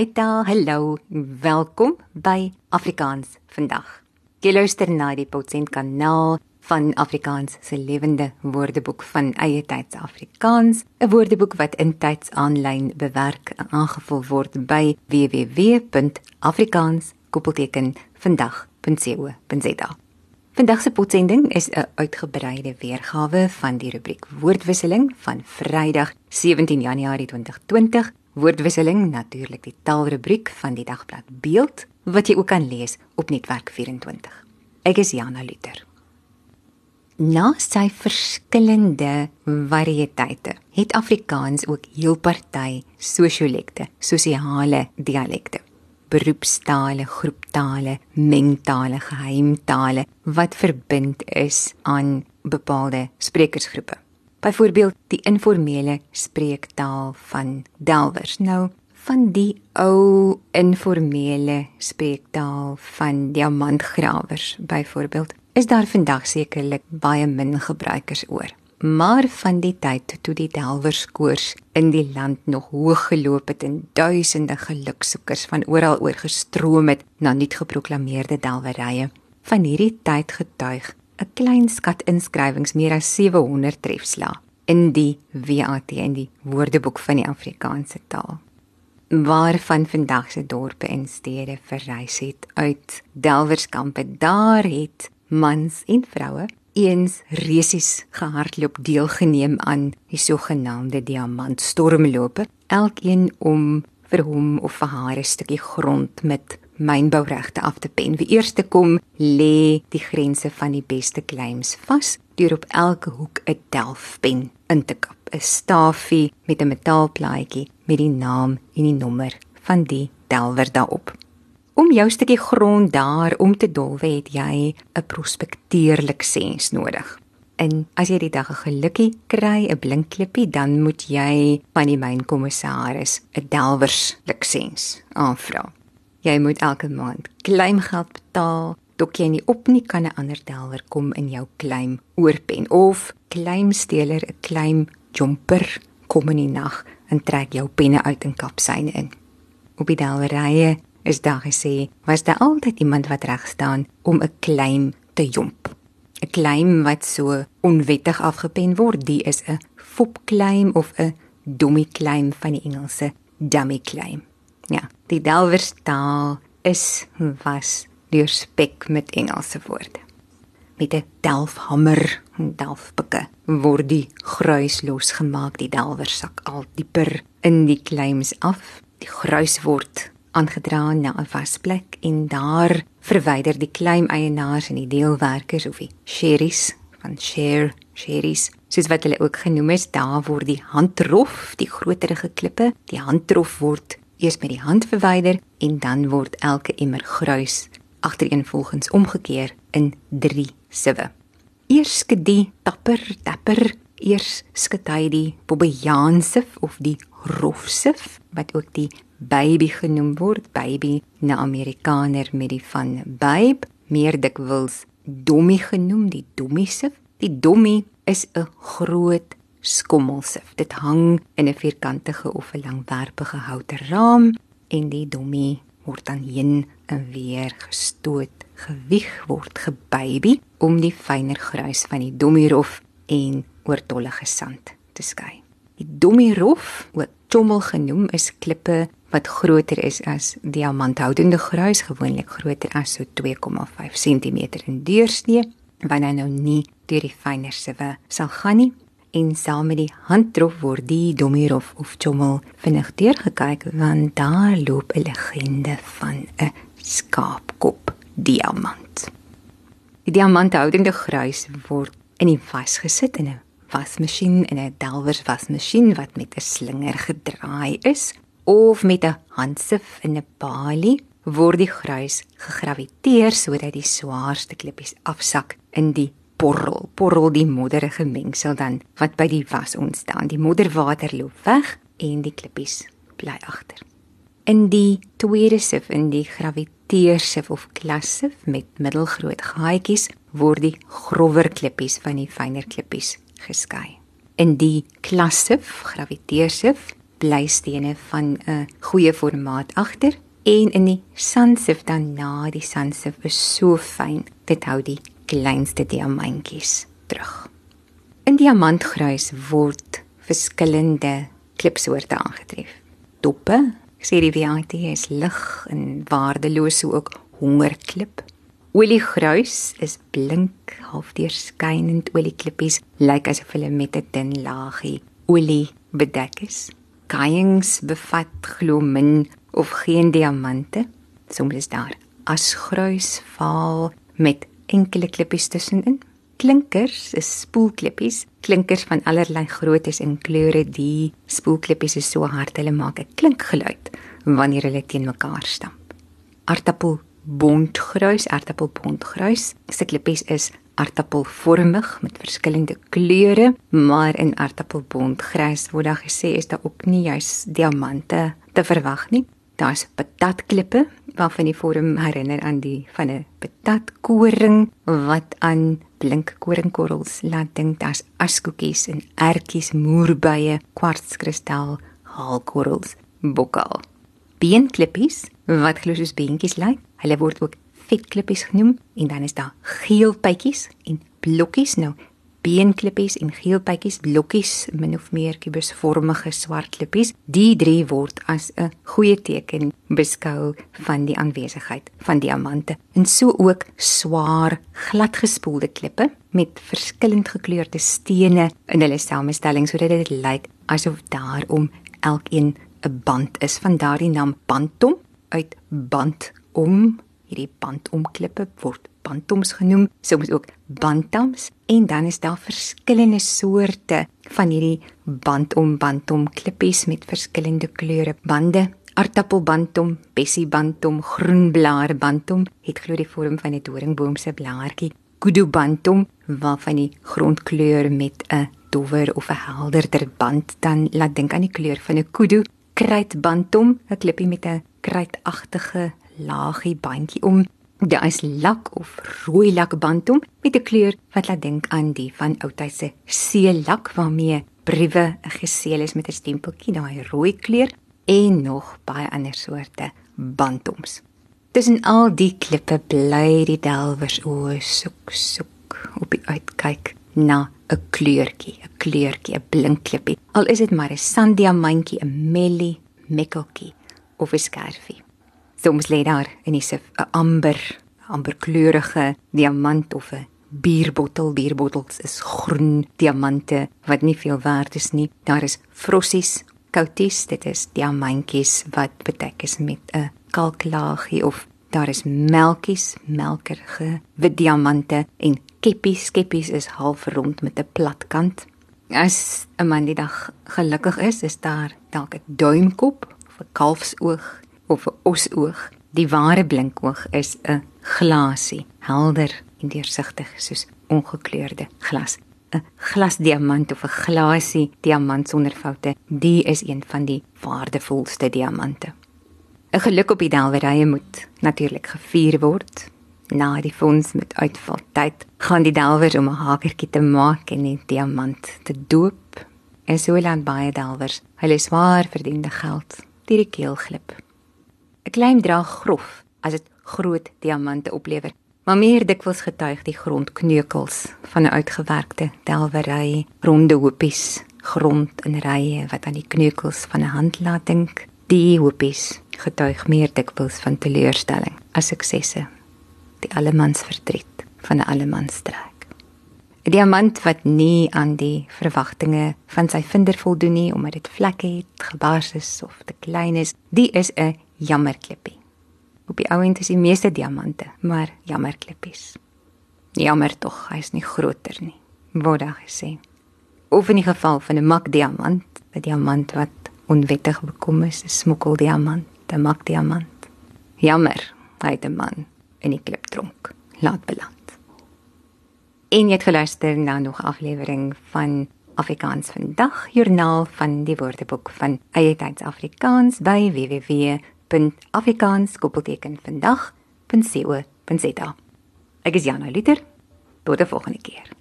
Haita, hallo. Welkom by Afrikaans vandag. Jy luister na die Potsent kanaal van Afrikaans se lewende woordeboek van eie tyds Afrikaans, 'n woordeboek wat intyds aanlyn bewerk en aangevul word by www.afrikaans.vandag.co.za. Vandag se potsending is 'n uitgebreide weergawe van die rubriek Woordwisseling van Vrydag 17 Januarie 2020 woordwisseling natuurlik die taalrubriek van die dagblad Beeld wat jy ook kan lees op Netwerk 24. Ek is Jana Luther. Na sy verskillende variëteite het Afrikaans ook heel party sosiolekte, sosiale dialekte, beroepstale, groeptale, mengtale, geheimtale wat verbind is aan bepaalde sprekersgroepe. Byvoorbeeld die informele spreektaal van Delwers. Nou van die ou informele spreektaal van diamantgrawers byvoorbeeld is daar vandag sekerlik baie min gebruikers oor. Maar van die tyd toe die Delwerskoors in die land nog hoog geloop het en duisende geluksoekers van oral oor gestroom het na nuutgeproklaameerde delwerye, van hierdie tyd getuig 'n klein skat inskrywings meer as 700 trefslae in die WAT in die Woordeboek van die Afrikaanse taal. Waarvan vandag se dorpe en stede verrys het uit Delwerskampe, daar het mans en vroue eens resies gehardloop deelgeneem aan die sogenaamde diamantstormlope, elkeen om vir hom of vir haar 'n stukkie grond met mynbouregte af te pen. Wie eerste kom, lê die grense van die beste claims vas deur op elke hoek 'n delfpen in te kap. 'n Stafie met 'n metaalplaatjie met die naam en die nommer van die delwer daarop. Om jou stukkie grond daar om te dolwe het jy 'n prospekteerliksens nodig. En as jy die dag 'n gelukkie kry, 'n blink klippie, dan moet jy van die mynkommissaris 'n delwersliksens aanvra. Jy moet elke maand kleimgeld betaal. Dok jy nie op nie kan 'n ander delwer kom in jou kleim oorpen of kleimsteler 'n kleim jumper kom in die nag en trek jou penne uit en kap syne in. Op die delwerye is daar gesê was daar altyd iemand wat reg staan om 'n kleim te jomp. 'n Kleim wat so onwettig afgepen word, die is 'n fopkleim of 'n dommie kleim van die Engelse dummy kleim. Ja, die Delwerstaal is was deurspek met Engelse woorde. Met 'n delfhamer en delfpikke word die gruis losgemaak, die delwersak al dieper in die claims af. Die gruis word aangedra na 'n wasplek en daar verwyder die claim eienaars en die deelwerkers of die sherries van share sherries soos wat hulle ook genoem is, daar word die handrof, die groterige klippe, die handrof word eers met die hand verwyder en dan word elke emmer gruis agtereenvolgens omgekeer in 3 siwe. Eers skud die tapper tapper. Eers skud hy die bobbejaansif of die rofsif wat ook die baby genoem word. Baby na amerikaner met die van babe meer dikwels dommie genoem die dommiesif die dommie is 'n groot skommelsif. Dit hang in 'n vierkantige of 'n langwerpige houte raam en die dommie word dan heen en weer gestoot, gewieg word gebaby om die fyner gruis van die dommierof en oortollige sand te skei. Die dommierof, ook chommel genoem, is klippe wat groter is as diamanthoudende gruis, gewoonlik groter as so 2,5 cm in deursnee, wanneer nou nie deur die fyner sewe sal gaan nie en saam met die handtrof word die Domirov of Chommel vinnig deurgekyk want daar loop 'n legende van 'n skaapkop diamant. Die diamanthoudende gruis word in die vas gesit in 'n wasmasjien in 'n Delwers wasmasjien wat met 'n slinger gedraai is of met 'n handsif in 'n balie word die gruis gegraviteer sodat die swaarste klippies afsak in die porrel, porrel die modderige mengsel dan wat by die was ontstaan. Die modderwater loop weg en die klippies bly agter. In die tweede sif in die graviteersif of klassif met middelgroot gaatjies word die grower klippies van die fyner klippies geskei. In die klassif graviteersif blystene van 'n goeie formaat agter en in die sansif dan na die sansif is so fyn. Dit hou die kleinste diamantjies terug. In diamantgruis word verskillende klipsoorte aangetref. Doppe, sê die VIT is lig en waardeloos so ook hongerklip. Oliegruis is blink, half deurskynend olieklippies, lyk asof hulle met 'n dun laagie olie bedek is. Kayings bevat glo min of geen diamante. Soms is daar asgruis vaal met enkele klippies tussenin. Klinkers is spoelklippies, klinkers van allerlei groottes en kleure. Die spoelklippies is so hard hulle maak 'n klinkgeluid wanneer hulle teen mekaar stamp. Aartappel bondgruis, aartappelbondgruis. Se klippies is aartappelvormig met verskillende kleure, maar in aartappelbondgruis word daar gesê is daar ook nie juis diamante te verwag nie. Daar's patatklippe waarvan die vorm herinner aan die van 'n patatkoring wat aan blink koringkorrels laat dink. Daar's askoekies en ertjies, moerbye, kwartskristal, haalkorrels, bokaal. Beenklippies wat glo soos beentjies lyk. Hulle word ook vetklippies genoem en dan is daar geelpytjies en blokkies. Nou beenklippies en geelpytjies, blokkies, min of meer kubusvormige swart klippies. Die drie word as 'n goeie teken beskou van die aanwesigheid van diamante. En so ook swaar, gladgespoelde klippe met verskillend gekleurde stene in hulle samestelling sodat dit lyk asof daarom elkeen 'n band is van daardie naam bantom uit band om hierdie bandomklippe word bantoms genoem, soms ook bantams en dan is daar verskillende soorte van hierdie bandom bantom klippies met verskillende kleure bande. Aartappelbantom, bessiebantom, groenblaar bantom het glo die vorm van 'n doringboom se blaartjie. Kudu bantom waarvan die grondkleur met 'n dowwer of 'n helderder band dan laat dink aan die kleur van 'n kudu. Kruitbantom, 'n klippie met 'n kruitagtige laagie bandjie om Daar is lak of rooi lakbantom met 'n kleur wat laat dink aan die van oudtydse seelak waarmee briewe geseël is met 'n stempeltjie daai rooi kleur en nog baie ander soorte bantoms. Tussen al die klippe bly die delwers o soek soek op die uitkyk na 'n kleurtjie, 'n kleurtjie, 'n blink klippie. Al is dit maar 'n sanddiamantjie, 'n mellie, mekkeltjie of 'n skerfie. Soms lê daar in die sif 'n amber, amberkleurige diamant of 'n bierbottel. Bierbottels is groen diamante wat nie veel werd is nie. Daar is frossies, kouties, dit is diamantjies wat bedek is met 'n kalklaagie of daar is melkies, melkerige wit diamante en keppies, keppies is half rond met 'n plat kant. As 'n man die dag gelukkig is, is daar dalk 'n duimkop of 'n kalfsoog of 'n osoog. Die ware blinkoog is 'n glasie, helder en deursigtig soos ongekleurde glas. 'n Glasdiamant of 'n glasie diamant sonder foute, die is een van die waardevolste diamante. 'n Geluk op die delwerye moet natuurlik gevier word. Na die fonds met uitvaltyd gaan die delwers om 'n hakertjie te maak en die diamant te doop. En so land baie delwers hulle swaar verdiende geld deur die keel glip. 'n klein draag grof as dit groot diamante oplewer. Maar meer dikwels getuig die grondkneukels van 'n uitgewerkte delwery, ronde hoopies, grond in rye wat aan die kneukels van 'n hand laat dink. Die hoopies getuig meer dikwels van teleurstelling as suksesse. Die allemans verdriet van 'n allemans stryd. 'n Diamant wat nie aan die verwagtinge van sy vinder voldoen nie omdat dit vlekke het, gebars is of te klein is, die is 'n jammerklippie. Op die ouend is die meeste diamante, maar jammerklippies. Jammer tog, hy is nie groter nie, word daar gesê. Of in die geval van 'n makdiamant, 'n diamant wat onwettig bekom is, 'n smokkeldiamant, 'n makdiamant. Jammer, hy het 'n man in die kliptronk laat beland. En jy het geluister na nog aflewering van Afrikaans vandag joernaal van die Woordeboek van Eie Tyds Afrikaans by www www.afrikaans.vandag.co.za. Ek is Jana Liter. Tot die volgende keer.